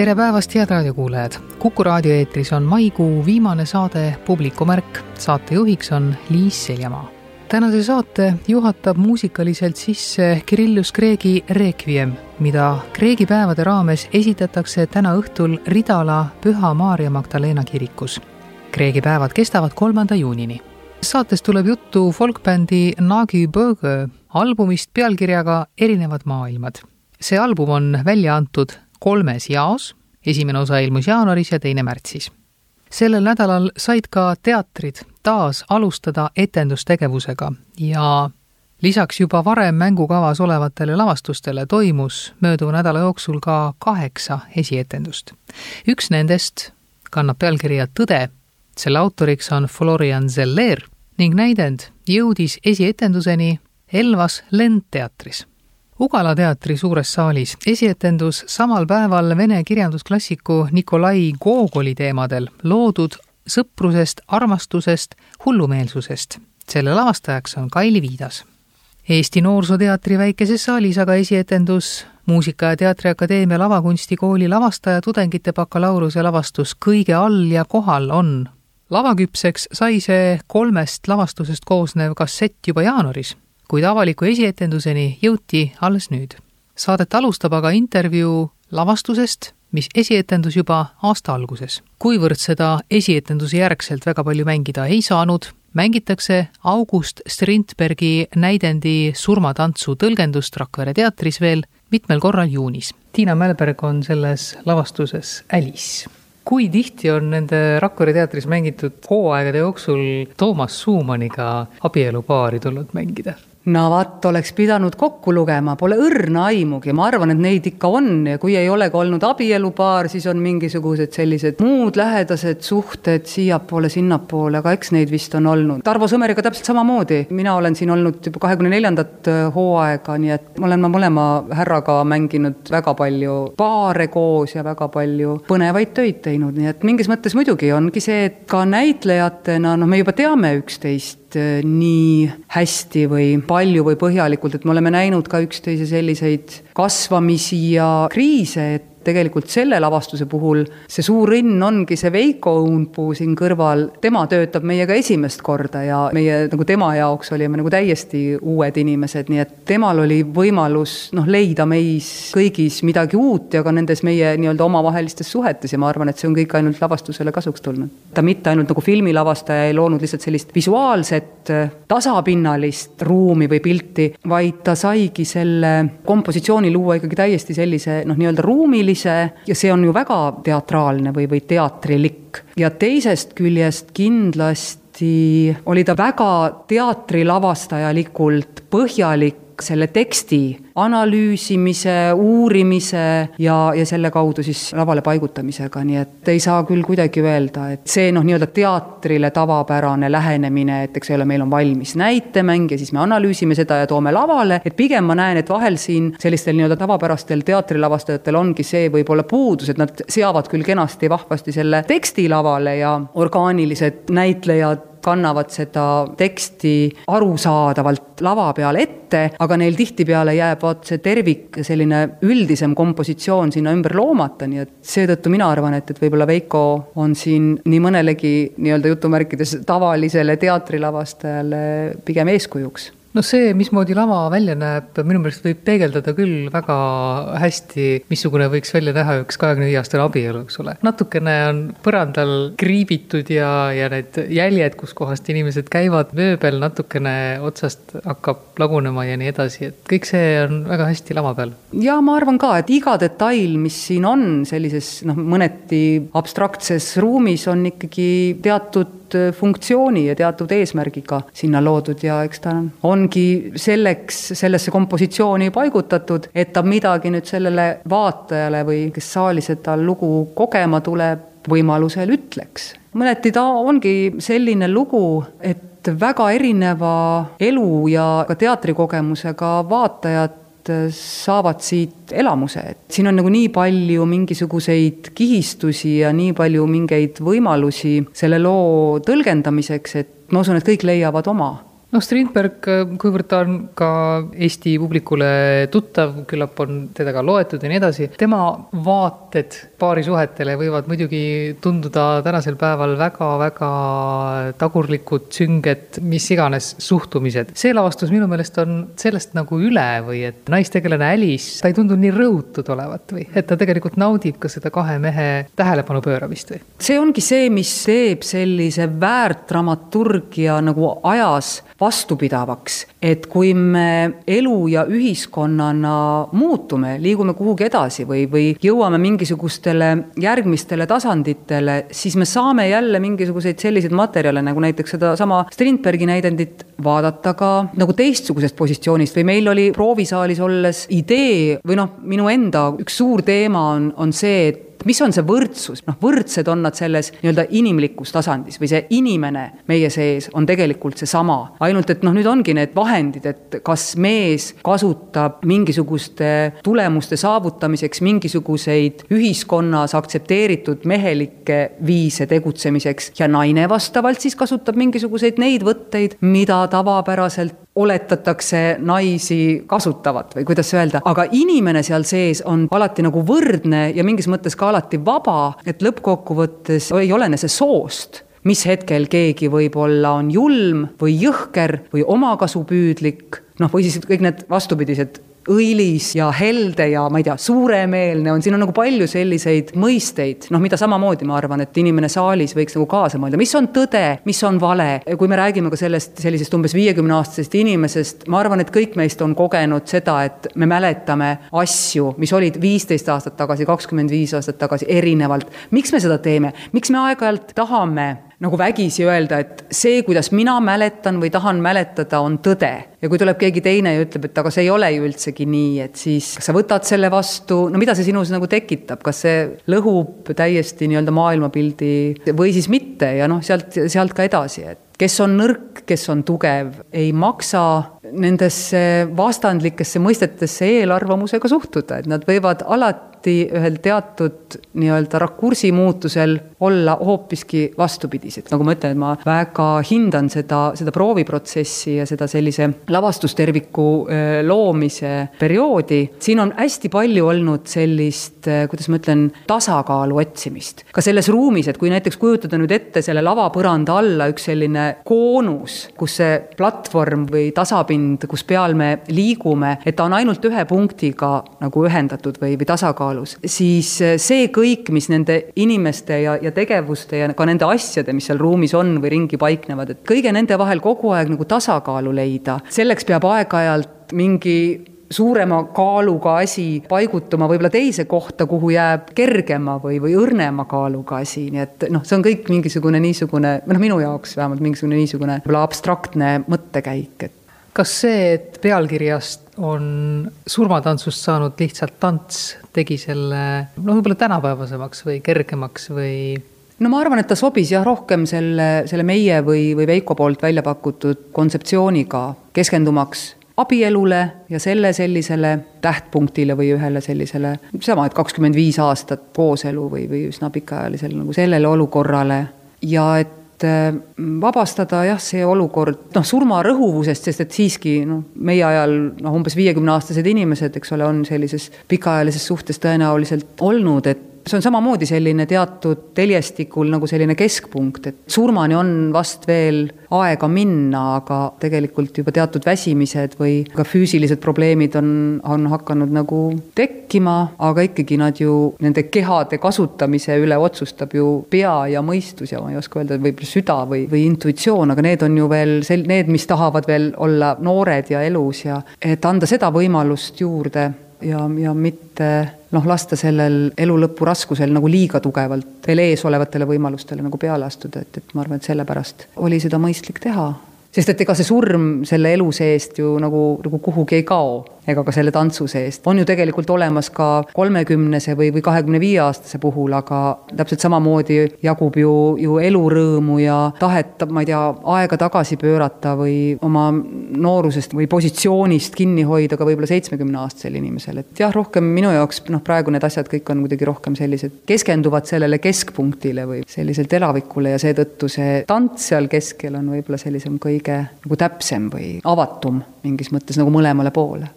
tere päevast, head raadiokuulajad! kuku raadio eetris on maikuu viimane saade Publiku märk. saatejuhiks on Liis Seljamaa. tänase saate juhatab muusikaliselt sisse Kirillus Kreegi Requiem, mida Kreegi päevade raames esitatakse täna õhtul Ridala Püha Maarja Magdalena kirikus. Kreegi päevad kestavad kolmanda juunini. saates tuleb juttu folkbändi Nagi Burger albumist pealkirjaga Erinevad maailmad. see album on välja antud kolmes jaos, esimene osa ilmus jaanuaris ja teine märtsis. sellel nädalal said ka teatrid taas alustada etendustegevusega ja lisaks juba varem mängukavas olevatele lavastustele toimus mööduva nädala jooksul ka kaheksa esietendust. üks nendest kannab pealkirja Tõde, selle autoriks on Florian Zeller ning näidend jõudis esietenduseni Elvas Lendteatris Ugala teatri suures saalis esietendus samal päeval vene kirjandusklassiku Nikolai Gogoli teemadel loodud sõprusest, armastusest, hullumeelsusest. selle lavastajaks on Kaili Viidas. Eesti Noorsooteatri väikeses saalis aga esietendus Muusika- ja Teatriakadeemia lavakunstikooli lavastaja tudengite bakalaureuse lavastus Kõige all ja kohal on lavaküpseks sai see kolmest lavastusest koosnev kassett juba jaanuaris, kuid avaliku esietenduseni jõuti alles nüüd. Saadet alustab aga intervjuu lavastusest, mis esietendus juba aasta alguses. kuivõrd seda esietenduse järgselt väga palju mängida ei saanud, mängitakse August Strindbergi näidendi Surmatantsu tõlgendust Rakvere teatris veel mitmel korral juunis. Tiina Mälberg on selles lavastuses Alice kui tihti on nende Rakvere teatris mängitud hooaegade jooksul Toomas Suumaniga abielupaari tulnud mängida? No vaat, oleks pidanud kokku lugema, pole õrna aimugi, ma arvan, et neid ikka on ja kui ei olegi olnud abielupaar, siis on mingisugused sellised muud lähedased suhted siiapoole, sinnapoole, aga eks neid vist on olnud. Tarvo Sõmeriga täpselt samamoodi, mina olen siin olnud juba kahekümne neljandat äh, hooaega, nii et olen ma mõlema härraga mänginud väga palju paare koos ja väga palju põnevaid töid teinud, nii et mingis mõttes muidugi ongi see, et ka näitlejatena, noh, me juba teame üksteist nii hästi või palju või põhjalikult, et me oleme näinud ka üksteise selliseid kasvamisi ja kriise, et tegelikult selle lavastuse puhul see suur õnn ongi see Veiko Õunpuu siin kõrval, tema töötab meiega esimest korda ja meie nagu tema jaoks olime nagu täiesti uued inimesed, nii et temal oli võimalus noh, leida meis kõigis midagi uut ja ka nendes meie nii-öelda omavahelistes suhetes ja ma arvan, et see on kõik ainult lavastusele kasuks tulnud. ta mitte ainult nagu filmilavastaja ei loonud lihtsalt sellist visuaalset tasapinnalist ruumi või pilti, vaid ta saigi selle kompositsiooni luua ikkagi täiesti sellise noh, nii-öelda ruumilise ruumilise ja see on ju väga teatraalne või, või teatrilik. ja teisest küljest kindlasti oli ta väga teatrilavastajalikult põhjalik selle teksti analüüsimise, uurimise ja, ja selle kaudu siis lavale paigutamisega, nii et ei saa küll kuidagi öelda, et see noh, nii-öelda teatrile tavapärane lähenemine, et eks ole, meil on valmis näitemäng ja siis me analüüsime seda ja toome lavale, et pigem ma näen, et vahel siin sellistel nii-öelda tavapärastel teatrilavastajatel ongi see võib-olla puudus, et nad seavad küll kenasti vahvasti selle teksti lavale ja orgaanilised näitlejad kannavad seda teksti arusaadavalt lava peal ette, aga neil tihtipeale jääb vaat see tervik, selline üldisem kompositsioon sinna ümber loomata, nii et seetõttu mina arvan, et, et võib-olla Veiko on siin nii mõnelegi nii-öelda jutumärkides tavalisele teatrilavastajale pigem eeskujuks no see, mismoodi lava välja näeb, minu meelest võib peegeldada küll väga hästi, missugune võiks välja näha üks kahekümne viie aastane abielu, eks ole. natukene on põrandal kriibitud ja, ja need jäljed, kuskohast inimesed käivad, mööbel natukene otsast hakkab lagunema ja nii edasi, et kõik see on väga hästi lava peal. ja ma arvan ka, et iga detail, mis siin on sellises noh, mõneti abstraktses ruumis, on ikkagi teatud teatud funktsiooni ja teatud eesmärgiga sinna loodud ja eks ta ongi selleks, sellesse kompositsiooni paigutatud, et ta midagi nüüd sellele vaatajale või kes saalis seda lugu kogema tuleb, võimalusel ütleks. mõneti ta ongi selline lugu, et väga erineva elu ja ka teatrikogemusega vaatajad saavad siit elamuse, et siin on nagu nii palju mingisuguseid kihistusi ja nii palju mingeid võimalusi selle loo tõlgendamiseks, et ma usun, et kõik leiavad oma. Noh, Strindberg, kuivõrd ta on ka Eesti publikule tuttav, küllap on teda ka loetud ja nii edasi, tema vaated paarisuhetele võivad muidugi tunduda tänasel päeval väga-väga tagurlikud, sünged, mis iganes suhtumised. see lavastus minu meelest on sellest nagu üle või et naistegelane Alice, ta ei tundu nii rõhutud olevat või et ta tegelikult naudib ka seda kahe mehe tähelepanu pööramist või? see ongi see, mis teeb sellise väärdramaturgia nagu ajas vastupidavaks, et kui me elu ja ühiskonnana muutume, liigume kuhugi edasi või, või jõuame mingisugustele järgmistele tasanditele, siis me saame jälle mingisuguseid selliseid materjale, nagu näiteks sedasama Strindbergi näidendit vaadata ka nagu teistsugusest positsioonist või meil oli proovisaalis olles idee või noh, minu enda üks suur teema on, on see, et mis on see võrdsus, noh, võrdsed on nad selles nii-öelda inimlikus tasandis või see inimene meie sees on tegelikult seesama. ainult et noh, nüüd ongi need vahendid, et kas mees kasutab mingisuguste tulemuste saavutamiseks mingisuguseid ühiskonnas aktsepteeritud mehelikke viise tegutsemiseks ja naine vastavalt siis kasutab mingisuguseid neid võtteid, mida tavapäraselt oletatakse naisi kasutavat või kuidas öelda, aga inimene seal sees on alati nagu võrdne ja mingis mõttes ka alati vaba, et lõppkokkuvõttes ei olene see soost mis hetkel keegi võib-olla on julm või jõhker või omakasupüüdlik, noh, või siis kõik need vastupidised õilis ja helde ja ma ei tea, suuremeelne on, siin on nagu palju selliseid mõisteid, noh, mida samamoodi ma arvan, et inimene saalis võiks nagu kaasa mõelda, mis on tõde, mis on vale. kui me räägime ka sellest sellisest umbes viiekümne aastasest inimesest, ma arvan, et kõik meist on kogenud seda, et me mäletame asju, mis olid viisteist aastat tagasi, kakskümmend viis aastat tagasi erinevalt. miks me seda teeme, miks me aeg-ajalt tahame nagu vägisi öelda, et see, kuidas mina mäletan või tahan mäletada, on tõde. ja kui tuleb keegi teine ja ütleb, et aga see ei ole ju üldsegi nii, et siis kas sa võtad selle vastu, no mida see sinus nagu tekitab, kas see lõhub täiesti nii-öelda maailmapildi või siis mitte? Ja noh, sealt, sealt ka edasi, et kes on nõrk, kes on tugev, ei maksa nendesse vastandlikesse mõistetesse eelarvamusega suhtuda, et nad võivad alati alati ühel teatud nii-öelda rakursi muutusel olla hoopiski vastupidised, nagu ma ütlen, et ma väga hindan seda, seda prooviprotsessi ja seda sellise lavastusterviku loomise perioodi. siin on hästi palju olnud sellist, kuidas ma ütlen, tasakaalu otsimist. ka selles ruumis, et kui näiteks kujutada nüüd ette selle lavapõranda alla üks selline koonus, kus see platvorm või tasapind, kus peal me liigume, et ta on ainult ühe punktiga nagu ühendatud või, või tasakaalus tasakaalus, siis eh, see kõik, mis nende inimeste ja, ja tegevuste ja ka nende asjade, mis seal ruumis on või ringi paiknevad, et kõige nende vahel kogu aeg nagu tasakaalu leida, selleks peab aeg-ajalt mingi suurema kaaluga asi paigutuma võib-olla teise kohta, kuhu jääb kergema või, või õrnema kaaluga asi, nii et noh, see on kõik mingisugune niisugune, või noh, minu jaoks vähemalt mingisugune niisugune võib-olla abstraktne mõttekäik, et kas see, et pealkirjast on surmatantsust saanud lihtsalt tants, tegi selle noh, võib-olla tänapäevasemaks või kergemaks või? no ma arvan, et ta sobis jah, rohkem selle, selle meie või, või Veiko poolt välja pakutud kontseptsiooniga, keskendumaks abielule ja selle sellisele tähtpunktile või ühele sellisele, sama, et kakskümmend viis aastat kooselu või, või üsna pikaajalisele nagu sellele olukorrale ja et et äh, vabastada jah, see olukord noh, surmarõhuvusest, sest et siiski noh, meie ajal noh, umbes viiekümneaastased inimesed, eks ole, on sellises pikaajalises suhtes tõenäoliselt olnud, et see on samamoodi selline teatud teljestikul nagu selline keskpunkt, et surmani on vast veel aega minna, aga tegelikult juba teatud väsimised või ka füüsilised probleemid on, on hakanud nagu tekkima, aga ikkagi nad ju nende kehade kasutamise üle otsustab ju pea ja mõistus ja ma ei oska öelda, võib-olla süda või, või intuitsioon, aga need on ju veel sel-, need, mis tahavad veel olla noored ja elus ja et anda seda võimalust juurde ja, ja mitte noh, lasta sellel elu lõpu raskusel nagu liiga tugevalt veel ees olevatele võimalustele nagu peale astuda, et, et ma arvan, et sellepärast oli seda mõistlik teha. sest et ega see surm selle elu seest ju nagu, nagu kuhugi ei kao ega ka selle tantsu seest. on ju tegelikult olemas ka kolmekümnese või, või kahekümne viie aastase puhul, aga täpselt samamoodi jagub ju, ju elurõõmu ja tahet, ma ei tea, aega tagasi pöörata või oma noorusest või positsioonist kinni hoida ka võib-olla seitsmekümneaastasel inimesel, et jah, rohkem minu jaoks noh, praegu need asjad kõik on kuidagi rohkem sellised, keskenduvad sellele keskpunktile või selliselt elavikule ja seetõttu see tants seal keskel on võib-olla sellisem kõige nagu täpsem või avatum mingis mõttes nagu mõlemale poole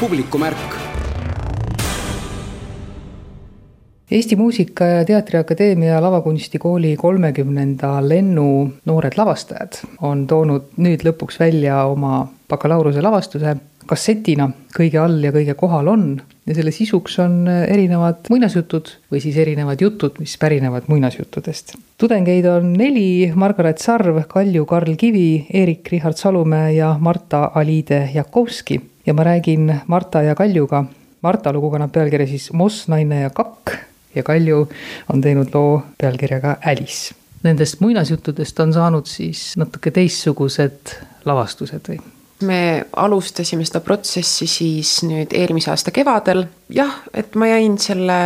publikumärk. Eesti Muusika- ja Teatriakadeemia lavakunstikooli kolmekümnenda lennu noored lavastajad on toonud nüüd lõpuks välja oma bakalaureuse lavastuse kassetina Kõige all ja kõige kohal on ja selle sisuks on erinevad muinasjutud või siis erinevad jutud, mis pärinevad muinasjuttudest. tudengeid on neli, Margaret Sarv, Kalju Karl Kivi, Eerik-Richard Salumäe ja Marta Aliide Jakovski ja ma räägin Marta ja Kaljuga. Marta lugu kannab pealkirja siis Moss, naine ja kakk ja Kalju on teinud loo pealkirjaga Alice. Nendest muinasjuttudest on saanud siis natuke teistsugused lavastused või? me alustasime seda protsessi siis nüüd eelmise aasta kevadel. jah, et ma jäin selle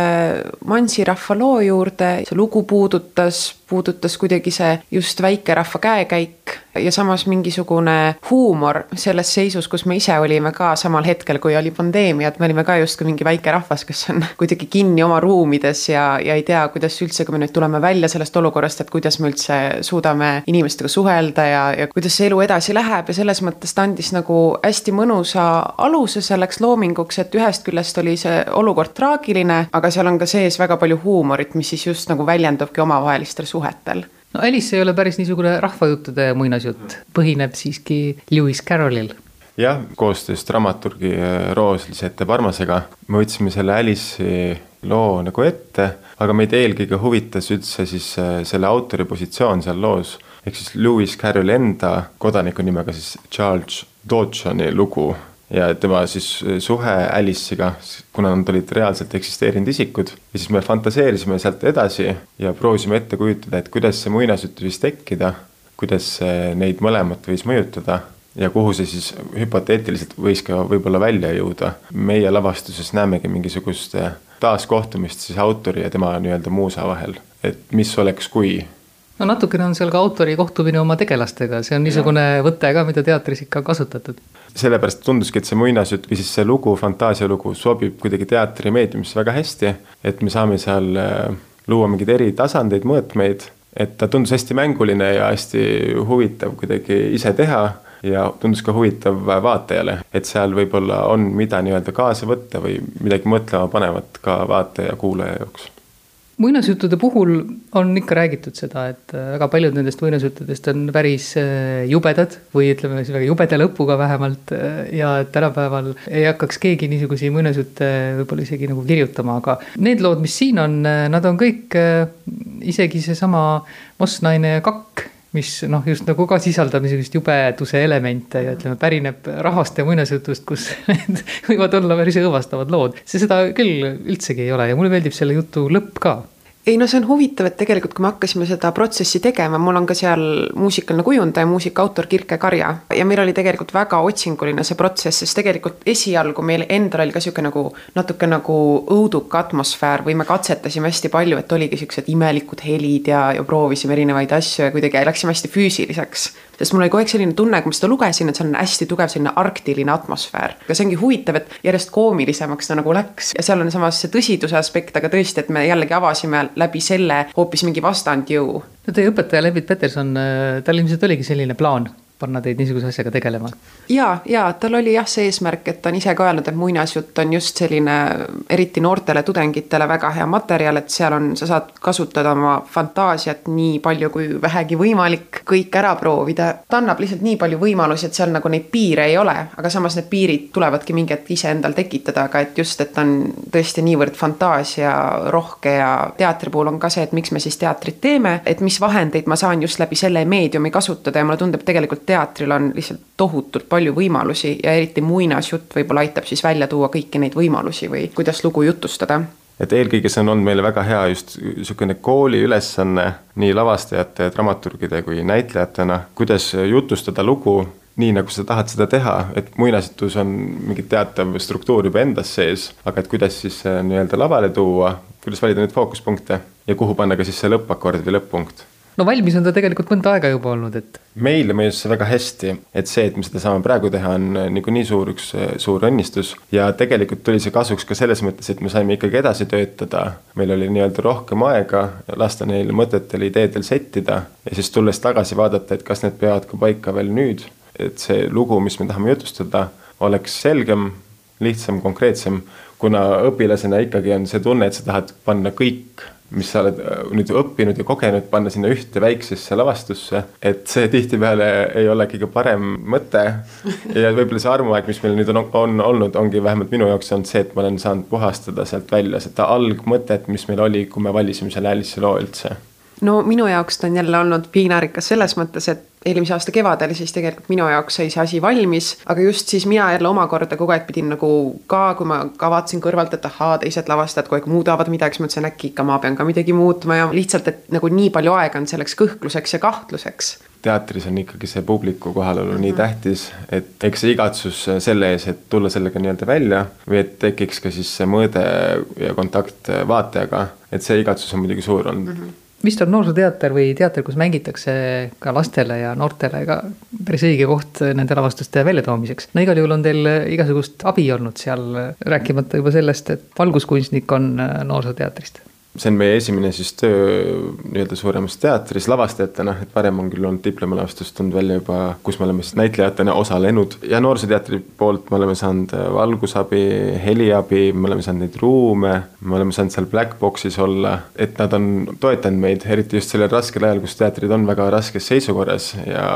Mansirahva loo juurde, see lugu puudutas, puudutas kuidagi see just väikerahva käekäik ja samas mingisugune huumor selles seisus, kus me ise olime ka samal hetkel, kui oli pandeemia, et me olime ka justkui mingi väike rahvas, kes on kuidagi kinni oma ruumides ja, ja ei tea, kuidas üldse, kui me nüüd tuleme välja sellest olukorrast, et kuidas me üldse suudame inimestega suhelda ja, ja kuidas see elu edasi läheb ja selles mõttes ta andis nagu hästi mõnusa aluse selleks loominguks, et ühest küljest oli see olukord traagiline, aga seal on ka sees väga palju huumorit, mis siis just nagu väljendubki omavahelistel suhetel no Alice ei ole päris niisugune rahvajuttude muinasjutt, põhineb siiski Lewis Carrollil. Jah, koostöös dramaturgi äh, Roos-Lisette Parmasega me võtsime selle Alice'i loo nagu ette, aga meid eelkõige huvitas üldse siis äh, selle autori positsioon seal loos, ehk siis Lewis Carrolli enda kodaniku nimega siis Charles Dodgsoni lugu ja tema siis äh, suhe Alice'iga, kuna nad olid reaalselt eksisteerinud isikud ja siis me fantaseerisime sealt edasi ja proovisime ette kujutada, et kuidas see muinasjutt võis tekkida, kuidas neid mõlemat võis mõjutada ja kuhu see siis hüpoteetiliselt võis ka võib-olla välja jõuda. meie lavastuses näemegi mingisugust eh, taaskohtumist siis autori ja tema nii-öelda muusa vahel, et mis oleks, kui no natukene on seal ka autori kohtumine oma tegelastega, see on niisugune ja. võte ka, mida teatris ikka on kasutatud. Sellepärast tunduski, et see muinasjutt või siis see lugu, fantaasialugu sobib kuidagi teatrimeediumisse väga hästi, et me saame seal eh, luua mingeid eri tasandeid, mõõtmeid, et ta tundus hästi mänguline ja hästi huvitav kuidagi ise teha ja tundus ka huvitav vaatajale, et seal võib-olla on, mida nii-öelda kaasa võtta või midagi mõtlema panevat ka vaataja-kuulaja jaoks muinasjuttude puhul on ikka räägitud seda, et äh, väga paljud nendest muinasjuttudest on päris äh, jubedad või ütleme siis väga jubeda lõpuga vähemalt. Äh, ja tänapäeval ei hakkaks keegi niisuguseid muinasjutte võib-olla isegi nagu kirjutama, aga need lood, mis siin on, nad on kõik isegi seesama Moss naine ja kakk mis noh, just nagu ka sisaldab niisugust jubeduse elemente ja ütleme, pärineb rahvaste muinasjutust, kus need võivad olla päris õõvastavad lood. see seda küll üldsegi ei ole ja mulle meeldib selle jutu lõpp ka ei no see on huvitav, et tegelikult, kui me hakkasime seda protsessi tegema, mul on ka seal muusikaline kujundaja, muusikaautor Kirke Karja. Ja meil oli tegelikult väga otsinguline see protsess, sest tegelikult esialgu meil endal oli ka sihuke nagu natuke nagu õuduka atmosfäär või me katsetasime hästi palju, et oligi siuksed imelikud helid ja, ja proovisime erinevaid asju ja kuidagi läksime hästi füüsiliseks sest mul oli kogu aeg selline tunne, kui ma seda lugesin, et see on hästi tugev selline arktiline atmosfäär. aga see ongi huvitav, et järjest koomilisemaks ta nagu läks ja seal on samas see tõsiduse aspekt, aga tõesti, et me jällegi avasime läbi selle hoopis mingi vastandjõu. no teie õpetaja Levit Peterson, äh, tal ilmselt oligi selline plaan panna teid niisuguse asjaga tegelema? ja, ja tal oli jah see eesmärk, et ta on ise ka öelnud, et muinasjutt on just selline eriti noortele tudengitele väga hea materjal, et seal on, sa saad kasutada oma fantaasiat nii palju kui vähegi võimalik, kõik ära proovida. ta annab lihtsalt nii palju võimalusi, et seal nagu neid piire ei ole, aga samas need piirid tulevadki mingi hetk iseendal tekitada, aga et just, et ta on tõesti niivõrd fantaasiarohke ja teatri puhul on ka see, et miks me siis teatrit teeme, et mis vahendeid ma saan just läbi selle meediumi kasutada ja mulle tundub tegelikult teatril on lihtsalt tohutult palju võimalusi ja eriti muinasjutt võib-olla aitab siis välja tuua kõiki neid võimalusi või kuidas lugu jutustada. Et eelkõige see on olnud meile väga hea just niisugune kooli ülesanne nii lavastajate, dramaturgide kui näitlejatena, kuidas jutustada lugu nii, nagu sa tahad seda teha, et muinasjutus on mingi teatav struktuur juba endas sees, aga et kuidas siis nii-öelda lavale tuua, kuidas valida neid fookuspunkte? Ja kuhu panna ka siis see lõppakord või lõpp-punkt no valmis on ta tegelikult mõnda aega juba olnud, et. meile mõjus see väga hästi, et see, et me seda saame praegu teha, on äh, niikuinii suur üks äh, suur õnnistus ja tegelikult tuli see kasuks ka selles mõttes, et me saime ikkagi edasi töötada. meil oli nii-öelda rohkem aega lasta neil mõtetel, ideedel settida ja siis tulles tagasi vaadata, et kas need peavad ka paika veel nüüd, et see lugu, mis me tahame jutustada, oleks selgem, lihtsam, konkreetsem, kuna õpilasena ikkagi on see tunne, et sa tahad panna kõik mis sa oled äh, nüüd õppinud ja kogenud, panna sinna ühte väiksesse lavastusse, et see tihtipeale ei ole kõige parem mõte. ja võib-olla see armuaeg, mis meil nüüd on, on olnud, ongi vähemalt minu jaoks olnud see, et ma olen saanud puhastada sealt välja seda algmõtet, mis meil oli, kui me valisime selle Alice'i loo üldse no minu jaoks ta on jälle olnud piinarikas selles mõttes, et eelmise aasta kevadel siis tegelikult minu jaoks sai see asi valmis, aga just siis mina jälle omakorda kogu aeg pidin nagu ka, kui ma ka vaatasin kõrvalt, et ahaa, teised lavastajad kogu aeg muudavad midagi, siis mõtlesin, äkki ikka ma pean ka midagi muutma ja lihtsalt, et nagu nii palju aega on selleks kõhkluseks ja kahtluseks teatris on ikkagi see publiku kohalolu mm -hmm. nii mhm. tähtis, et eks see igatsus selle ees, et tulla sellega nii-öelda välja või et tekiks ka siis see mõõde ja kontakt vaatajaga, et see igatsus on muidugi suur olnud mm. -hmm vist on noorsooteater või teater, kus mängitakse ka lastele ja noortele ka päris õige koht nende lavastuste väljatoomiseks. no igal juhul on teil igasugust abi olnud seal, rääkimata juba sellest, et valguskunstnik on noorsooteatrist see on meie esimene siis töö nii-öelda suuremas teatris lavastajatena, et varem on küll olnud diplomilavastus tulnud välja juba, kus me oleme siis näitlejatena osalenud. Ja Noorsooteatri poolt me oleme saanud valgusabi, heliabi, me oleme saanud neid ruume, me oleme saanud seal Black Boxis olla, et nad on toetanud meid, eriti just sellel raskel ajal, kus teatrid on väga raskes seisukorras ja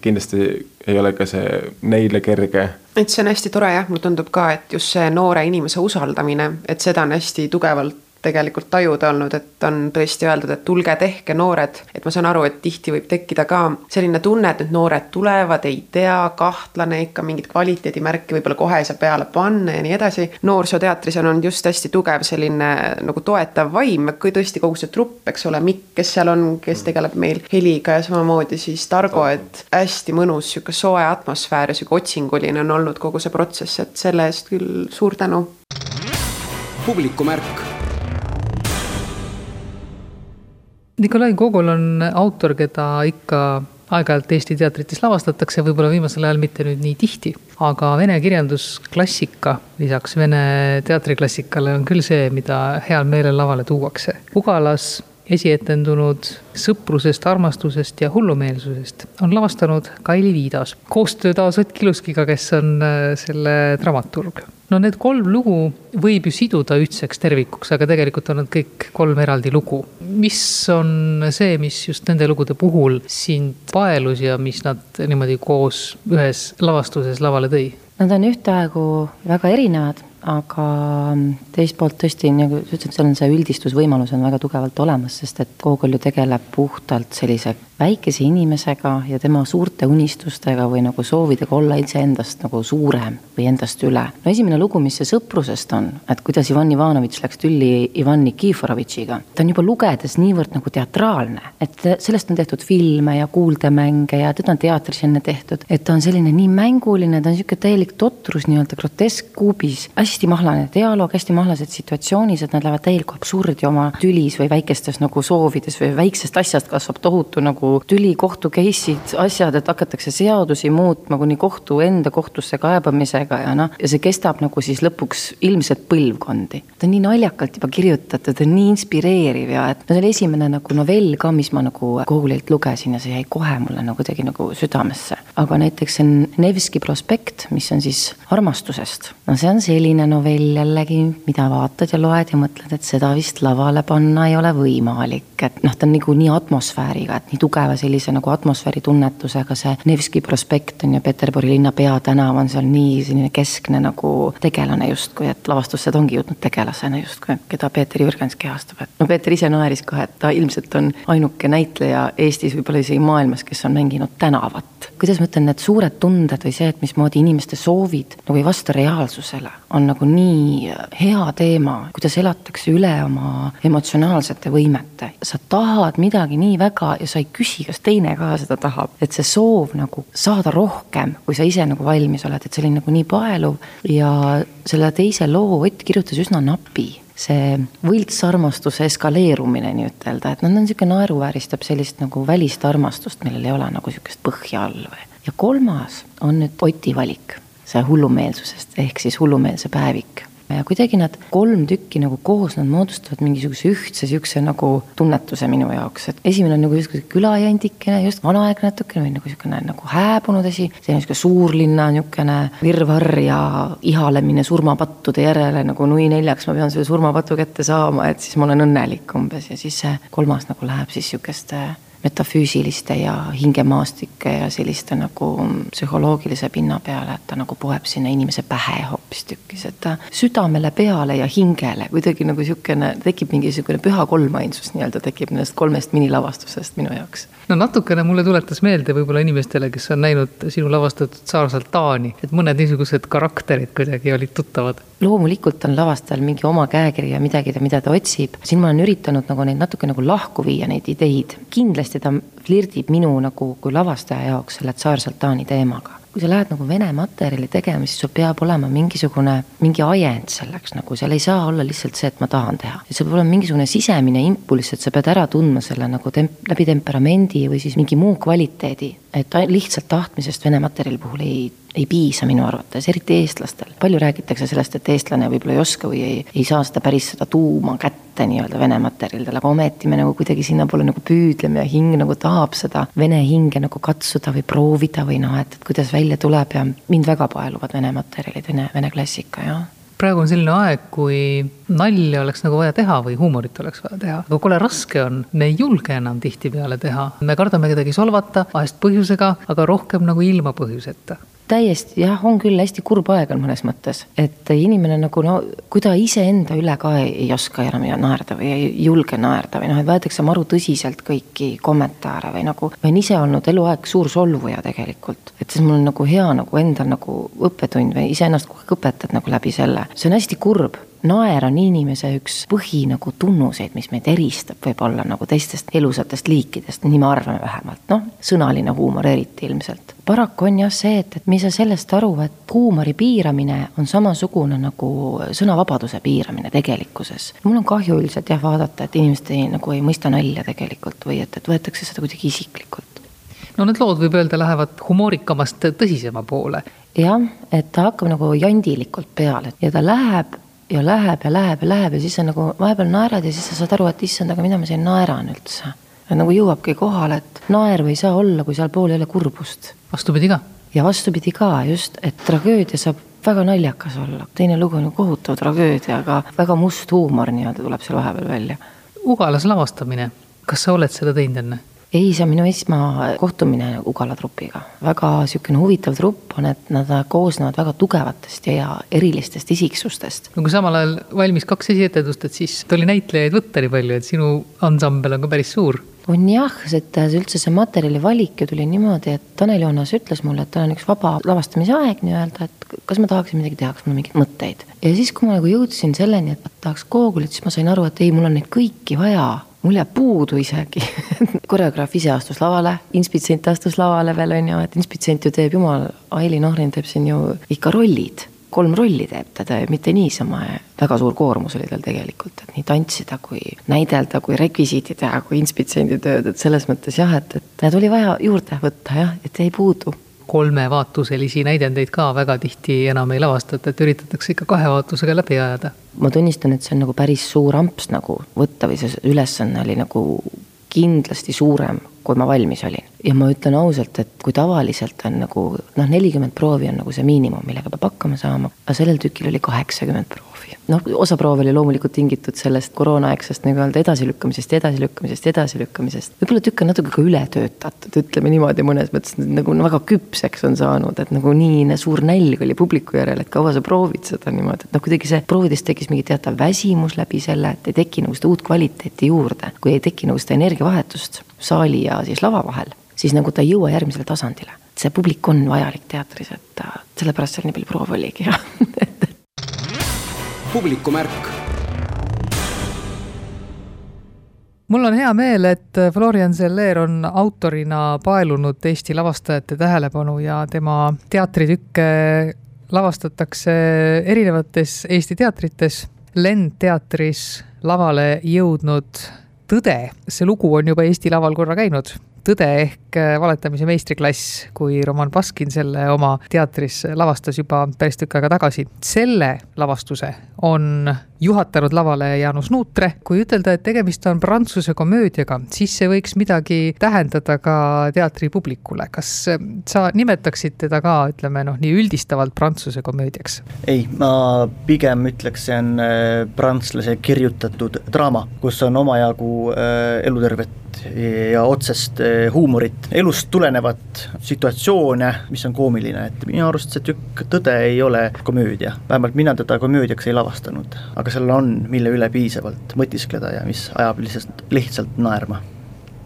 kindlasti ei ole ka see neile kerge. Et see on hästi tore jah, mulle tundub ka, et just see noore inimese usaldamine, et seda on hästi tugevalt tegelikult tajuda olnud, et on tõesti öeldud, et tulge tehke, noored. et ma saan aru, et tihti võib tekkida ka selline tunne, et need noored tulevad, ei tea, kahtlane ikka mingit kvaliteedimärki võib-olla kohe ei saa peale panna ja nii edasi. noorsooteatris on olnud just hästi tugev selline nagu toetav vaim, kui tõesti kogu see trupp, eks ole, Mikk, kes seal on, kes tegeleb meil heliga ja samamoodi siis Targo, et hästi mõnus sihuke soe atmosfäär ja sihuke otsinguline on olnud kogu see protsess, et selle eest küll suur tänu. publikumärk Nikolai Gogol on autor, keda ikka aeg-ajalt Eesti teatrites lavastatakse, võib-olla viimasel ajal mitte nüüd nii tihti, aga vene kirjandusklassika lisaks vene teatriklassikale on küll see, mida heal meelel lavale tuuakse. Ugalas esietendunud sõprusest, armastusest ja hullumeelsusest on lavastanud Kaili Viidas koostöö taas Ott Kiluskiga, kes on äh, selle dramaturg no need kolm lugu võib ju siduda ühtseks tervikuks, aga tegelikult on nad kõik kolm eraldi lugu. mis on see, mis just nende lugude puhul sind paelus ja mis nad niimoodi koos ühes lavastuses lavale tõi? Nad on ühtaegu väga erinevad aga teist poolt tõesti, nagu sa ütlesid, seal on see üldistusvõimalus on väga tugevalt olemas, sest et Gogol ju tegeleb puhtalt sellise väikese inimesega ja tema suurte unistustega või nagu soovidega olla iseendast nagu suurem või endast üle. no esimene lugu, mis see sõprusest on, et kuidas Ivan Ivanovitš läks tülli Ivan Nikiforovitšiga, ta on juba lugedes niivõrd nagu teatraalne, et sellest on tehtud filme ja kuuldemänge ja teda on teatris enne tehtud, et ta on selline nii mänguline, ta on niisugune täielik totrus nii-öelda grotesk kuubis, hästi mahlane dialoog, hästi mahlased situatsioonid, et nad lähevad täielikku absurdi oma tülis või väikestes nagu soovides või väiksest asjast kasvab tohutu nagu tüli, kohtu case'id, asjad, et hakatakse seadusi muutma kuni kohtu enda kohtusse kaebamisega ja noh, ja see kestab nagu siis lõpuks ilmselt põlvkondi. ta on nii naljakalt juba kirjutatud, ta on nii inspireeriv ja et no see oli esimene nagu novell ka, mis ma nagu Google'ilt lugesin ja see jäi kohe mulle nagu kuidagi nagu südamesse. aga näiteks see on Nevski prospekt, mis on siis armastusest. no see on selline novell jällegi, mida vaatad ja loed ja mõtled, et seda vist lavale panna ei ole võimalik, et noh, ta on nagu nii atmosfääriga, et nii tugev tugeva sellise nagu atmosfääri tunnetusega, see Nevski prospekt on ju, Peterburi linna peatänav on seal nii selline keskne nagu tegelane justkui, et lavastusse ta ongi jõudnud tegelasena justkui, keda Peeter Jürgens kehastab, et no Peeter ise naeris ka, et ta ilmselt on ainuke näitleja Eestis, võib-olla isegi maailmas, kes on mänginud tänavat. kuidas ma ütlen, need suured tunded või see, et mismoodi inimeste soovid nagu ei vasta reaalsusele, on nagu nii hea teema, kuidas elatakse üle oma emotsionaalsete võimete. sa tahad midagi nii väga ja sa ei küsi kas teine ka seda tahab, et see soov nagu saada rohkem, kui sa ise nagu valmis oled, et see oli nagu nii paeluv. Ja selle teise loo Ott kirjutas üsna napi. See võltsarmastuse eskaleerumine nii-ütelda, et noh, ta on niisugune naeruvääristab sellist nagu välist armastust, millel ei ole nagu niisugust põhja all või. ja kolmas on nüüd Oti valik, see hullumeelsusest ehk siis hullumeelse päevik. Ja kuidagi nad kolm tükki nagu koos, nad moodustavad mingisuguse ühtse sihukese nagu tunnetuse minu jaoks, et esimene on nagu justkui külajandikene, just vanaaegne natukene või nagu niisugune nagu hääbunud asi, on niisugune suurlinna niisugune virvarr ja ihalemine surmapattude järele nagu nui neljaks, ma pean selle surmapatu kätte saama, et siis ma olen õnnelik umbes. Ja siis see kolmas nagu läheb siis niisuguste metafüüsiliste ja hingemaastike ja selliste nagu psühholoogilise pinna peale, et ta nagu poeb sinna inimese pähe hoopistükkis, et ta südamele, peale ja hingele kuidagi nagu niisugune, tekib mingisugune püha kolmainsus nii-öelda tekib nendest kolmest minilavastusest minu jaoks. no natukene mulle tuletas meelde võib-olla inimestele, kes on näinud sinu lavastatud Saarsaalt Taani, et mõned niisugused karakterid kuidagi olid tuttavad. loomulikult on lavastajal mingi oma käekiri ja midagi, mida ta otsib, siin ma olen üritanud nagu neid natuke nagu lahku viia, neid ideid. kindlasti ta flirdib minu nagu kui lavastaja jaoks selle Tsar Sultani teemaga kui sa lähed nagu vene materjali tegema, siis sul peab olema mingisugune, mingi ajend selleks nagu, seal ei saa olla lihtsalt see, et ma tahan teha. seal peab olema mingisugune sisemine impulss, et sa pead ära tundma selle nagu temp-, läbi temperamendi või siis mingi muu kvaliteedi. et lihtsalt tahtmisest vene materjali puhul ei ei piisa minu arvates, eriti eestlastel. palju räägitakse sellest, et eestlane võib-olla ei oska või ei, ei saa seda päris seda tuuma kätte nii-öelda vene materjalidel, aga ometi me nagu kuidagi sinnapoole nagu püüdleme ja hing nagu tahab seda vene hinge nagu katsuda või proovida või noh, et, et kuidas välja tuleb ja mind väga paeluvad vene materjalid, vene, vene klassika, jah. Praegu on selline aeg, kui nalja oleks nagu vaja teha või huumorit oleks vaja teha, aga kole raske on, me ei julge enam tihtipeale teha, me kardame kedagi solvata, vahest põhjusega, aga rohkem nagu ilma põhjuseta täiesti jah, on küll hästi kurb aeg on mõnes mõttes, et inimene nagu no, kui ta iseenda üle ka ei, ei oska enam naerda või ei julge naerda või noh, et võetakse maru tõsiselt kõiki kommentaare või nagu. ma olen ise olnud eluaeg suur solvuja tegelikult, et siis mul on nagu hea nagu endal nagu õppetund või iseennast kogu aeg õpetad nagu läbi selle, see on hästi kurb naer on inimese üks põhi nagu tunnuseid, mis meid eristab võib-olla nagu teistest elusatest liikidest, nii me arvame vähemalt, noh, sõnaline huumor eriti ilmselt. paraku on jah see, et, et me ei saa sellest aru, et huumori piiramine on samasugune nagu sõnavabaduse piiramine tegelikkuses. mul on kahju üldiselt jah vaadata, et inimesed ei, nagu ei mõista nalja tegelikult või et, et võetakse seda kuidagi isiklikult no need lood võib öelda lähevad humoorikamast tõsisema poole. jah, et ta hakkab nagu jandilikult peale ja ta läheb ja läheb ja läheb ja läheb ja siis sa nagu vahepeal naerad ja siis sa saad aru, et issand, aga mida ma siin naeran üldse. ja nagu jõuabki kohale, et naerv ei saa olla, kui sealpool ei ole kurbust. vastupidi ka. ja vastupidi ka just, et tragöödia saab väga naljakas olla, teine lugu on ju kohutav tragöödia, aga väga must huumor nii-öelda tuleb seal vahepeal välja. Ugalas lavastamine, kas sa oled seda teinud enne? Ei, see on minu esmakohtumine Ugala trupiga. väga niisugune huvitav trupp on, et nad koosnevad väga tugevatest ja erilistest isiksustest. no kui samal ajal valmis kaks esietendust, et siis oli näitlejaid võtta nii palju, et sinu ansambel on ka päris suur on jah, et üldse see materjali valik ju tuli niimoodi, et Tanel Joonas ütles mulle, et tal on üks vaba lavastamise aeg nii-öelda, et kas ma tahaksin midagi teha, kas mul on mingeid mõtteid. ja siis, kui ma nagu jõudsin selleni, et tahaks Google'it, siis ma sain aru, et ei, mul on neid kõiki vaja mul jääb puudu isegi koreograaf ise astus lavale, inspitsient astus lavale veel on ju, et inspitsient ju teeb jumal, Aili Nohrin teeb siin ju ikka rollid. Kolm rolli teeb ta, ta mitte niisama, väga suur koormus oli tal tegelikult, et nii tantsida kui näidelda, kui rekvisiiti teha, kui inspitsendi tööd, et selles mõttes jah, et, et need oli vaja juurde võtta jah, et jäi puudu kolmevaatuselisi näidendeid ka väga tihti enam ei lavastata, et üritatakse ikka kahe vaatusega läbi ajada. ma tunnistan, et see on nagu päris suur amps nagu võtta või see ülesanne oli nagu kindlasti suurem, kui ma valmis olin. Ja ma ütlen ausalt, et kui tavaliselt on nagu noh, nelikümmend proovi on nagu see miinimum, millega peab hakkama saama, aga sellel tükil oli kaheksakümmend proovi. Noh, osa proove oli loomulikult tingitud sellest koroonaaegsest nii-öelda edasilükkamisest edasilükkamisest edasilükkamisest. võib-olla tükk on natuke ka üle töötatud, ütleme niimoodi mõnes mõttes nagu no, väga küpseks on saanud, et nagu nii suur nälg oli publiku järel, et kaua sa proovid seda niimoodi, et noh, kuidagi see proovides tekkis mingi teatav väsimus läbi selle, et ei teki nagu seda uut kvaliteeti juurde, kui ei teki nagu seda energiavahetust saali ja siis lava vahel, siis nagu ta ei jõua järgmisele tasandile. see publik on vajalik teatris, et sellepärast seal nii palju proove oligi ja publikumärk mul on hea meel, et Florian Zeller on autorina paelunud Eesti lavastajate tähelepanu ja tema teatritükke lavastatakse erinevates Eesti teatrites. Lend teatris lavale jõudnud Tõde, see lugu on juba Eesti laval korra käinud Tõde ehk äh, valetamise meistriklass, kui Roman Baskin selle oma teatris lavastas juba päris tükk aega tagasi. selle lavastuse on juhatanud lavale Jaanus Nuutre. kui ütelda, et tegemist on prantsuse komöödiaga, siis see võiks midagi tähendada ka teatripublikule. kas äh, sa nimetaksid teda ka, ütleme noh, nii üldistavalt prantsuse komöödiaks? ei, ma pigem ütleks, see on äh, prantslase kirjutatud draama, kus on omajagu elutervet ja otsest eh, huumorit, elust tulenevat situatsioone, mis on koomiline, et minu arust see tükk Tõde ei ole komöödia, vähemalt mina teda komöödiaks ei lavastanud, aga seal on, mille üle piisavalt mõtiskleda ja mis ajab lihtsalt, lihtsalt naerma.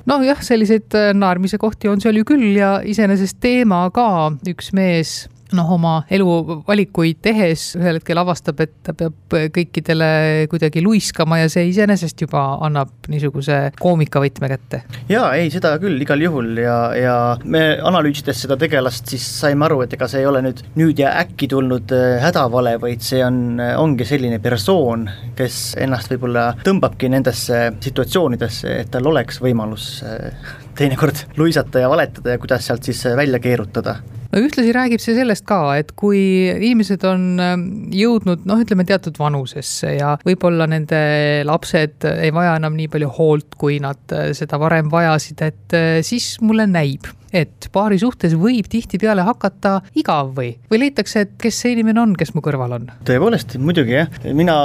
Nojah, selliseid äh, naermise kohti on seal ju küll ja iseenesest teema ka, üks mees noh, oma eluvalikuid tehes ühel hetkel avastab, et ta peab kõikidele kuidagi luiskama ja see iseenesest juba annab niisuguse koomikavõtme kätte. jaa, ei, seda küll igal juhul ja, ja me analüüsides seda tegelast siis saime aru, et ega see ei ole nüüd nüüd ja äkki tulnud äh, hädavale, vaid see on, äh, ongi selline persoon, kes ennast võib-olla tõmbabki nendesse situatsioonidesse, et tal oleks võimalus äh, teinekord luisata ja valetada ja kuidas sealt siis välja keerutada no ühtlasi räägib see sellest ka, et kui inimesed on ähm, jõudnud noh, ütleme teatud vanusesse ja võib-olla nende lapsed ei vaja enam nii palju hoolt, kui nad äh, seda varem vajasid, et äh, siis mulle näib, et paari suhtes võib tihtipeale hakata igav või, või leitakse, et kes see inimene on, kes mu kõrval on? tõepoolest, muidugi jah, mina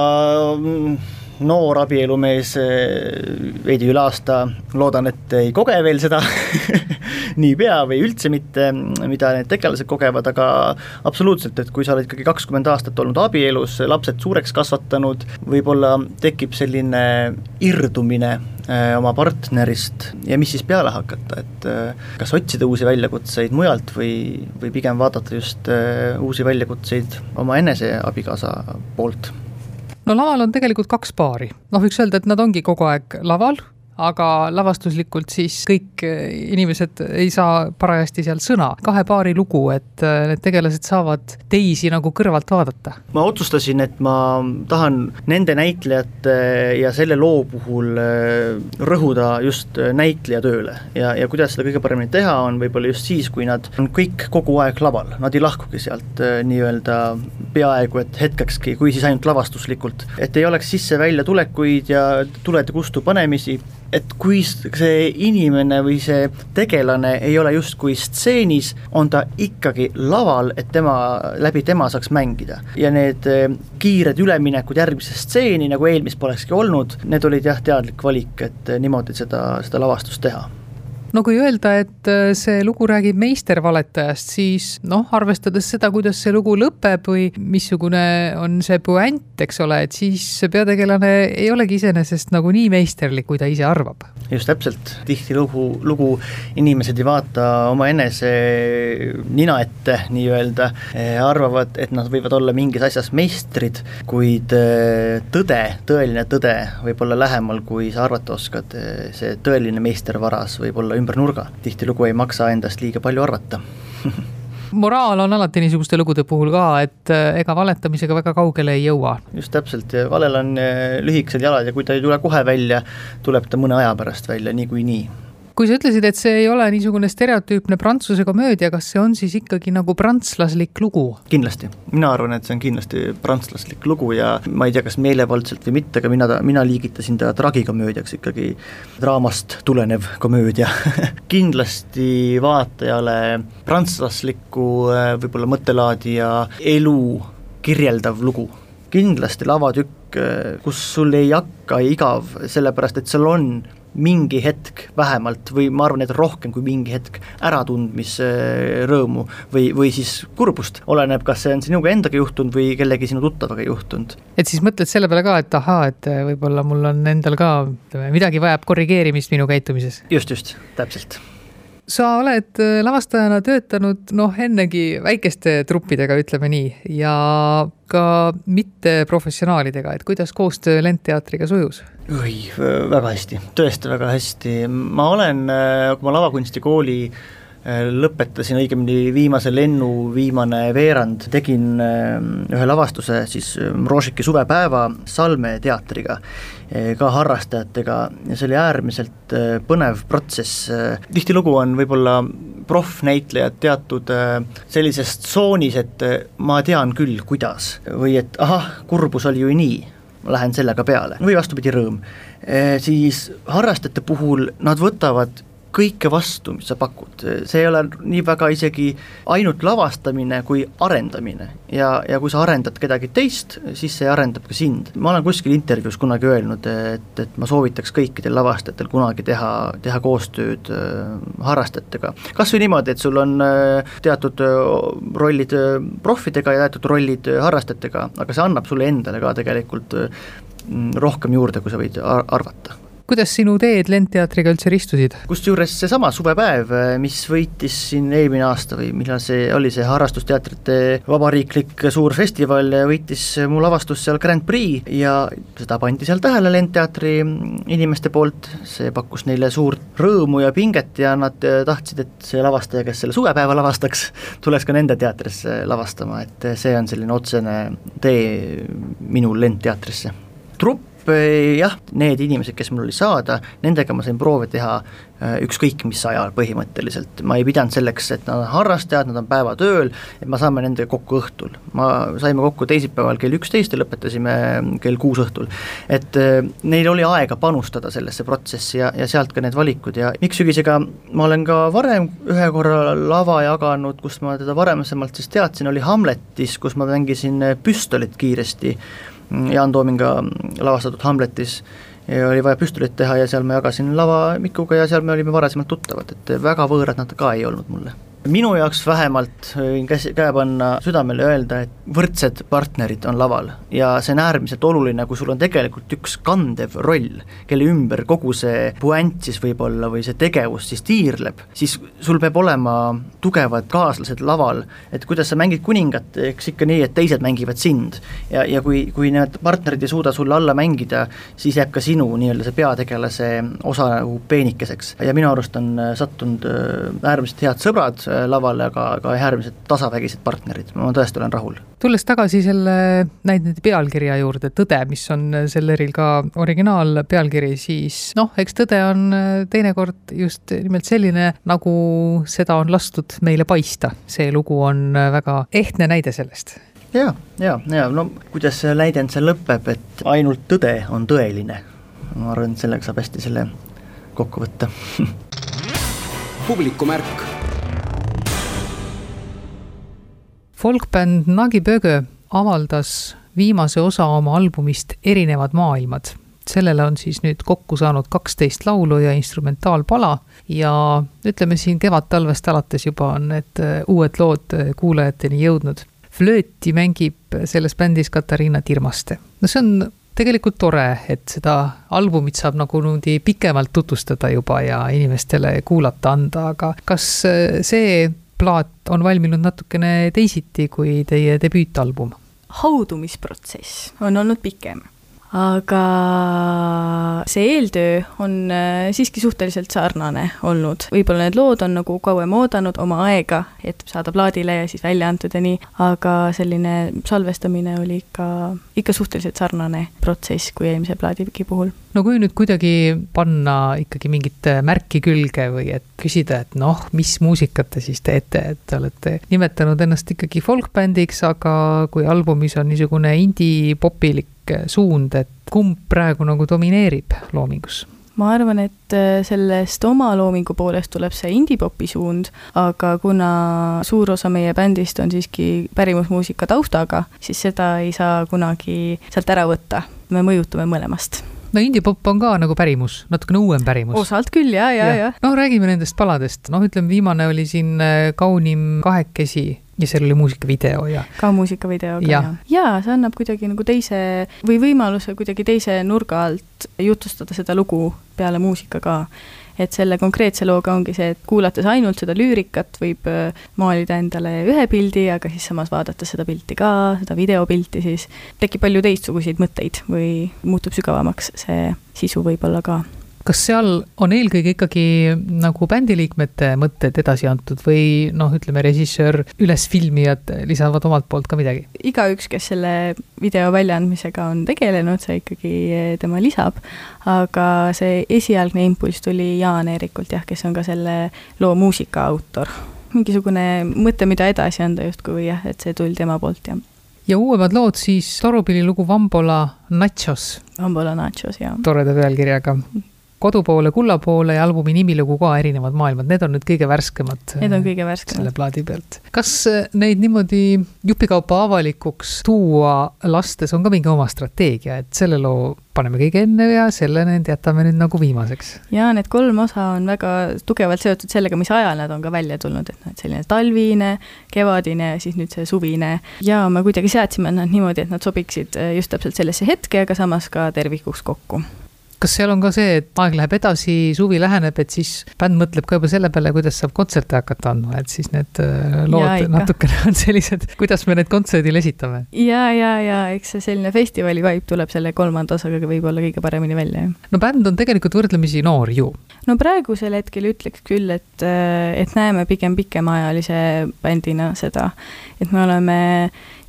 mm, noor abielumees eh, veidi üle aasta, loodan, et ei koge veel seda niipea või üldse mitte, mida need tegelased kogevad, aga absoluutselt, et kui sa oled ikkagi kakskümmend aastat olnud abielus, lapsed suureks kasvatanud, võib-olla tekib selline irdumine eh, oma partnerist ja mis siis peale hakata, et eh, kas otsida uusi väljakutseid mujalt või, või pigem vaadata just uusi väljakutseid oma enese abikaasa poolt no laval on tegelikult kaks paari, noh, võiks öelda, et nad ongi kogu aeg laval aga lavastuslikult siis kõik eh, inimesed ei saa parajasti seal sõna. kahe paari lugu, et eh, need tegelased saavad teisi nagu kõrvalt vaadata. ma otsustasin, et ma tahan nende näitlejate ja selle loo puhul eh, rõhuda just näitleja tööle ja, ja kuidas seda kõige paremini teha, on võib-olla just siis, kui nad on kõik kogu aeg laval, nad ei lahkugi sealt nii-öelda peaaegu et hetkekski, kui siis ainult lavastuslikult, et ei oleks sisse-välja tulekuid ja tulede kustu panemisi et kui see inimene või see tegelane ei ole justkui stseenis, on ta ikkagi laval, et tema, läbi tema saaks mängida. ja need eh, kiired üleminekud järgmisse stseeni, nagu eelmist polekski olnud, need olid jah, teadlik valik, et niimoodi seda, seda lavastust teha no kui öelda, et äh, see lugu räägib meistervaletajast, siis noh, arvestades seda, kuidas see lugu lõpeb või missugune on see puänt, eks ole, et siis peategelane ei olegi iseenesest nagu nii meisterlik, kui ta ise arvab. just täpselt, tihtilugu, lugu inimesed ei vaata omaenese nina ette nii-öelda, eh, arvavad, et nad võivad olla mingis asjas meistrid, kuid eh, tõde, tõeline tõde võib olla lähemal, kui sa arvata oskad, see tõeline meistervaras võib olla ümber nurga, tihtilugu ei maksa endast liiga palju arvata. Moraal on alati niisuguste lugude puhul ka, et eh, ega valetamisega väga kaugele ei jõua. just täpselt, valel on eh, lühikesed jalad ja kui ta ei tule kohe välja, tuleb ta mõne aja pärast välja niikuinii. nii kui sa ütlesid, et see ei ole niisugune stereotüüpne prantsuse komöödia, kas see on siis ikkagi nagu prantslaslik lugu? kindlasti, mina arvan, et see on kindlasti prantslaslik lugu ja ma ei tea, kas meelevaldselt või mitte, aga mina mina liigitasin ta tragikomöödiaks ikkagi, draamast tulenev komöödia. Kindlasti vaatajale prantslaslikku võib-olla mõttelaadi ja elu kirjeldav lugu. Kindlasti lavatükk, kus sul ei hakka igav, sellepärast et seal on mingi hetk vähemalt või ma arvan, et rohkem kui mingi hetk äratundmisrõõmu või, või siis kurbust, oleneb, kas see on sinuga endaga juhtunud või kellegi sinu tuttavaga juhtunud. et siis mõtled selle peale ka, et ahaa, et võib-olla mul on endal ka, ütleme, midagi vajab korrigeerimist minu käitumises? just, just, täpselt sa oled lavastajana töötanud noh, ennegi väikeste truppidega, ütleme nii, ja ka mitteprofessionaalidega, et kuidas koostöö Lendteatriga sujus? oi, väga hästi, tõesti väga hästi, ma olen, kui ma lavakunstikooli äh, lõpetasin õigemini viimase lennu viimane veerand, tegin äh, ühe lavastuse siis äh, Mrožiki suvepäeva Salme teatriga, ka harrastajatega. Ja see oli äärmiselt põnev protsess, tihtilugu on võib-olla proffnäitlejad teatud sellises tsoonis, et ma tean küll, kuidas, või et ahah, kurbus oli ju nii ma lähen sellega peale. Või vastupidi, rõõm. Siis harrastajate puhul nad võtavad kõike vastu, mis sa pakud, see ei ole nii väga isegi ainult lavastamine kui arendamine. ja, ja kui sa arendad kedagi teist, siis see arendab ka sind. ma olen kuskil intervjuus kunagi öelnud, et, et ma soovitaks kõikidel lavastajatel kunagi teha, teha koostööd äh, harrastajatega. kas või niimoodi, et sul on äh, teatud äh, rollid proffidega ja teatud rollid harrastajatega, aga see annab sulle endale ka tegelikult rohkem juurde, kui sa võid arvata kuidas sinu teed Lendteatriga üldse ristusid? kusjuures seesama suvepäev, mis võitis siin eelmine aasta või millal see oli, see harrastusteatrite vabariiklik suur festival, võitis mu lavastus seal Grand Prix ja seda pandi seal tähele Lendteatri inimeste poolt, see pakkus neile suurt rõõmu ja pinget ja nad tahtsid, et see lavastaja, kes selle suvepäeva lavastaks, tuleks ka nende teatrisse lavastama, et see on selline otsene tee minul Lendteatrisse. trupp jah, need inimesed, kes mul oli saada, nendega ma sain proove teha äh, ükskõik mis ajal põhimõtteliselt, ma ei pidanud selleks, et nad on harrastajad, nad on päevatööl, et me saame nendega kokku õhtul. ma, saime kokku teisipäeval kell üksteist ja lõpetasime kell kuus õhtul. et äh, neil oli aega panustada sellesse protsessi ja, ja sealt ka need valikud ja Mikksügisega ma olen ka varem ühe korra lava jaganud, kus ma teda varasemalt siis teadsin, oli Hamletis, kus ma mängisin püstolit kiiresti Jaan Toominga lavastatud Hamletis ja oli vaja püstolit teha ja seal ma jagasin lava Mikuga ja seal me olime varasemalt tuttavad, et väga võõrad nad ka ei olnud mulle minu jaoks vähemalt võin käsi, käe panna südamele ja öelda, et võrdsed partnerid on laval. Ja see on äärmiselt oluline, kui sul on tegelikult üks kandev roll, kelle ümber kogu see puänt siis võib-olla või see tegevus siis tiirleb, siis sul peab olema tugevad kaaslased laval, et kuidas sa mängid kuningat, eks ikka nii, et teised mängivad sind. ja, ja kui, kui need partnerid ei suuda sulle alla mängida, siis jääb ka sinu nii-öelda see peategelase osa nagu peenikeseks. Ja minu arust on sattunud äh, äärmiselt head sõbrad, Äh, lavale, aga, aga äärmiselt tasavägised partnerid, ma tõesti olen rahul. tulles tagasi selle näidete pealkirja juurde, Tõde, mis on Selleril ka originaalpealkiri, siis noh, eks tõde on äh, teinekord just nimelt selline, nagu seda on lastud meile paista. see lugu on äh, väga ehtne näide sellest ja, ja, ja no kuidas see näidend seal lõpeb, et ainult tõde on tõeline. ma arvan, et sellega saab hästi selle kokku võtta publikumärk folkbänd Nagi Bögö avaldas viimase osa oma albumist Erinevad maailmad. sellele on siis nüüd kokku saanud kaksteist laulu ja instrumentaalpala ja ütleme siin kevad-talvest alates juba on need äh, uued lood äh, kuulajateni jõudnud. flööti mängib selles bändis Katariina Tirmaste. no see on tegelikult tore, et seda albumit saab nagu niimoodi pikemalt tutvustada juba ja inimestele kuulata anda, aga kas äh, see plaat on valminud natukene teisiti kui teie debüütalbum? haudumisprotsess on olnud pikem aga see eeltöö on äh, siiski suhteliselt sarnane olnud. võib-olla need lood on nagu kauem oodanud oma aega, et saada plaadile ja siis välja antud ja nii, aga selline salvestamine oli ikka, ikka suhteliselt sarnane protsess kui eelmise plaadigi puhul. no kui nüüd kuidagi panna ikkagi mingit märki külge või et küsida, et noh, mis muusikat te siis teete, et te olete nimetanud ennast ikkagi folkbändiks, aga kui albumis on niisugune indie-popilik suund, et kumb praegu nagu domineerib loomingus? ma arvan, et äh, sellest oma loomingu poolest tuleb see indie-popi suund, aga kuna suur osa meie bändist on siiski pärimusmuusika taustaga, siis seda ei saa kunagi sealt ära võtta. me mõjutame mõlemast no indie-pop on ka nagu pärimus, natukene uuem pärimus. osalt küll ja, ja, ja, ja.. no räägime nendest paladest, noh, ütleme viimane oli siin äh, Kaunim kahekesi ja seal oli muusikavideo ja. ka muusikavideoga ja, ja., jaa, see annab kuidagi nagu teise või võimaluse kuidagi teise nurga alt jutustada seda lugu peale muusika ka. et selle konkreetse looga ongi see, et kuulates ainult seda lüürikat, võib äh, maalida endale ühe pildi, aga siis samas vaadates seda pilti ka, seda videopilti, siis tekib palju teistsuguseid mõtteid või muutub sügavamaks see sisu võib-olla ka kas seal on eelkõige ikkagi nagu bändiliikmete mõtted edasi antud või noh, ütleme režissöör, ülesfilmijad lisavad omalt poolt ka midagi? igaüks, kes selle video väljaandmisega on tegelenud, see ikkagi tema lisab, aga see esialgne impulss tuli Jaan Eerikult jah, kes on ka selle loo muusika autor. mingisugune mõte, mida edasi anda justkui jah, et see tuli tema poolt jah ja uuemad lood siis Torupilli lugu Vambola Nachos. Vambola Nachos, jah. toreda pealkirjaga kodu poole, kulla poole ja albumi nimilugu ka Erinevad maailmad, need on nüüd kõige värskemad. Need on kõige värskemad. selle plaadi pealt. kas äh, neid niimoodi jupikaupa avalikuks tuua lastes on ka mingi oma strateegia, et selle loo paneme kõige enne ja selle nüüd jätame nüüd nagu viimaseks? jaa, need kolm osa on väga tugevalt seotud sellega, mis ajal nad on ka välja tulnud, et noh, et selline talvine, kevadine ja siis nüüd see suvine. ja me kuidagi seadsime nad niimoodi, et nad sobiksid äh, just täpselt sellesse hetke, aga samas ka tervikuks kokku kas seal on ka see, et aeg läheb edasi, suvi läheneb, et siis bänd mõtleb ka juba selle peale, kuidas saab kontserte hakata andma, et siis need äh, lood natukene on sellised, kuidas me need kontserdil esitame? ja, ja, ja eks see selline festivali vibe tuleb selle kolmanda osaga võib-olla kõige paremini välja, jah. no bänd on tegelikult võrdlemisi noor ju. no praegusel hetkel ütleks küll, et, äh, et näeme pigem pikemaajalise bändina seda, et me oleme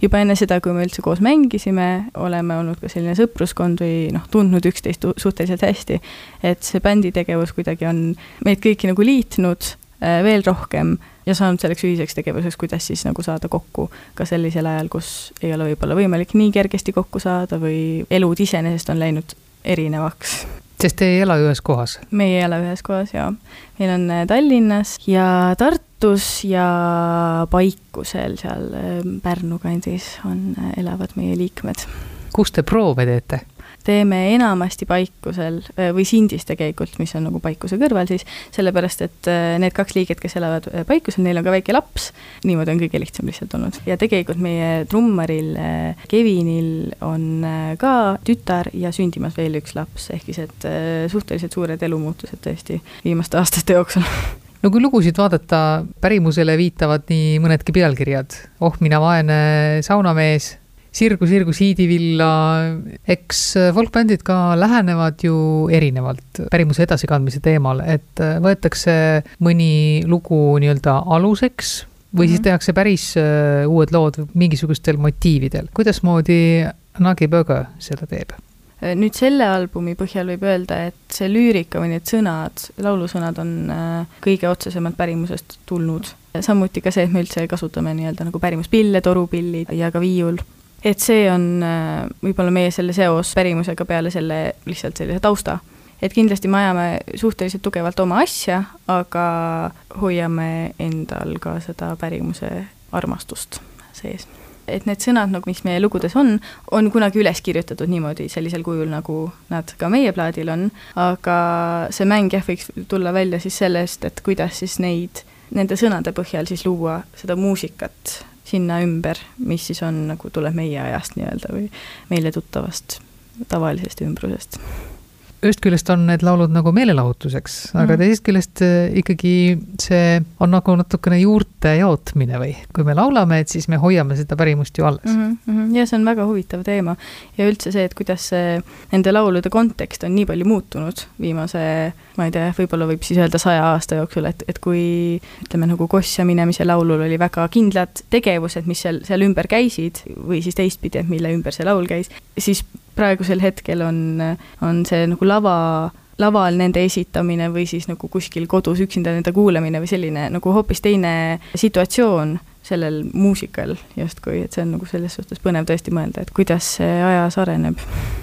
juba enne seda, kui me üldse koos mängisime, oleme olnud ka selline sõpruskond või noh, tundnud üksteist suhteliselt hästi. et see bändi tegevus kuidagi on meid kõiki nagu liitnud äh, veel rohkem ja saanud selleks ühiseks tegevuseks, kuidas siis nagu saada kokku ka sellisel ajal, kus ei ole võib-olla võimalik nii kergesti kokku saada või elud iseenesest on läinud erinevaks sest te ei ela ühes kohas? me ei ela ühes kohas jaa. meil on äh, Tallinnas ja Tartus ja Paikusel seal äh, Pärnu kandis on, äh, elavad meie liikmed. kus te proove teete? Teeme enamasti Paikusel äh, või Sindis tegelikult, mis on nagu Paikuse kõrval siis, sellepärast et äh, need kaks liiget, kes elavad äh, Paikusel, neil on ka väike laps, niimoodi on kõige lihtsam lihtsalt olnud. ja tegelikult meie trummaril Kevinil on ka tütar ja sündimas veel üks laps, ehk siis et suhteliselt suured elumuutused tõesti viimaste aastate jooksul no kui lugusid vaadata, pärimusele viitavad nii mõnedki pealkirjad. oh, mina vaene saunamees sirgu, sirgu siidivilla, eks folkbändid ka lähenevad ju erinevalt pärimuse edasikandmise teemal, et võetakse mõni lugu nii-öelda aluseks või mm -hmm. siis mhm. tehakse päris äh, uued lood mingisugustel motiividel. kuidasmoodi Nagi Böge seda teeb? nüüd selle albumi põhjal võib öelda, et see lüürika või need sõnad, laulusõnad on äh, kõige otsesemalt pärimusest tulnud. samuti ka see, et me üldse kasutame nii-öelda nagu pärimuspille, torupillid ja ka viiul et see on äh, võib-olla meie selle seos pärimusega peale selle lihtsalt sellise tausta. et kindlasti me ajame suhteliselt tugevalt oma asja, aga hoiame endal ka seda pärimuse armastust sees. et need sõnad nagu, mis meie lugudes on, on kunagi üles kirjutatud niimoodi, sellisel kujul, nagu nad ka meie plaadil on, aga see mäng jah, võiks tulla välja siis sellest, et kuidas siis neid, nende sõnade põhjal siis luua seda muusikat sinna ümber, mis siis on nagu, tuleb meie ajast nii-öelda või meile tuttavast tavalisest ümbrusest ühest küljest on need laulud nagu meelelahutuseks, aga mm. teisest küljest äh, ikkagi see on nagu natukene juurte jaotmine või kui me laulame, et siis me hoiame seda pärimust ju alles mm. -hmm. ja see on väga huvitav teema ja üldse see, et kuidas see, nende laulude kontekst on nii palju muutunud viimase, ma ei tea, võib-olla võib siis öelda saja aasta jooksul, et, et kui ütleme nagu Kossa minemise laulul oli väga kindlad tegevused, mis seal, seal ümber käisid või siis teistpidi, et mille ümber see laul käis, siis praegusel hetkel on, on see nagu lava, laval nende esitamine või siis nagu kuskil kodus üksinda nende kuulamine või selline nagu hoopis teine situatsioon sellel muusikal justkui, et see on nagu selles suhtes põnev tõesti mõelda, et kuidas see ajas areneb.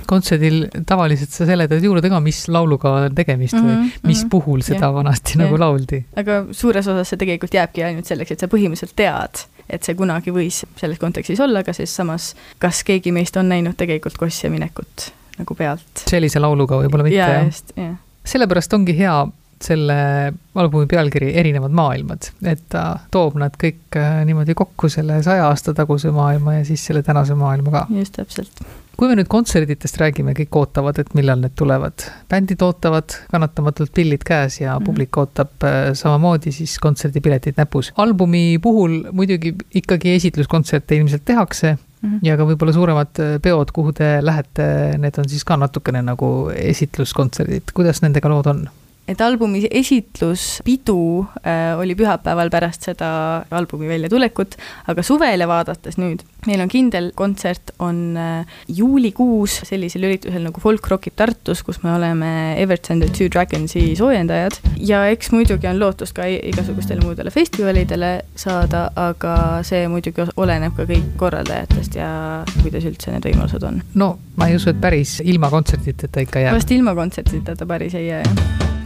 kontserdil tavaliselt sa seletad juurde ka, mis lauluga on tegemist mm -hmm, või mhm, mis mm -hmm. puhul seda yeah, vanasti yeah. nagu lauldi? aga suures osas see tegelikult jääbki ainult selleks, et sa põhimõtteliselt tead et see kunagi võis selles kontekstis olla, aga siis samas, kas keegi meist on näinud tegelikult kosja minekut nagu pealt? sellise lauluga võib-olla mitte, just, jah. sellepärast ongi hea selle albumi pealkiri Erinevad maailmad, et ta toob nad kõik äh, niimoodi kokku, selle saja aasta taguse maailma ja siis selle tänase maailma ka. just täpselt kui me nüüd kontserditest räägime, kõik ootavad, et millal need tulevad. bändid ootavad kannatamatult pillid käes ja mm -hmm. publik ootab äh, samamoodi siis kontserdipiletid näpus. albumi puhul muidugi ikkagi esitluskontserte ilmselt tehakse -hmm. ja ka võib-olla suuremad äh, peod, kuhu te lähete, need on siis ka natukene nagu esitluskontserdid, kuidas nendega lood on? Et albumi esitluspidu äh, oli pühapäeval pärast seda albumi väljatulekut, aga suvele vaadates nüüd, meil on kindel kontsert, on äh, juulikuus sellisel üritusel nagu Folk Rockib Tartus, kus me oleme Everton the Two Dragonsi soojendajad ja eks muidugi on lootust ka igasugustele muudele festivalidele saada, aga see muidugi oleneb ka kõik korraldajatest ja kuidas üldse need võimalused on. no ma ei usu, et päris ilma kontsertideta ikka jääb. vast ilma kontsertideta ta päris ei jää, jah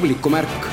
publikumärk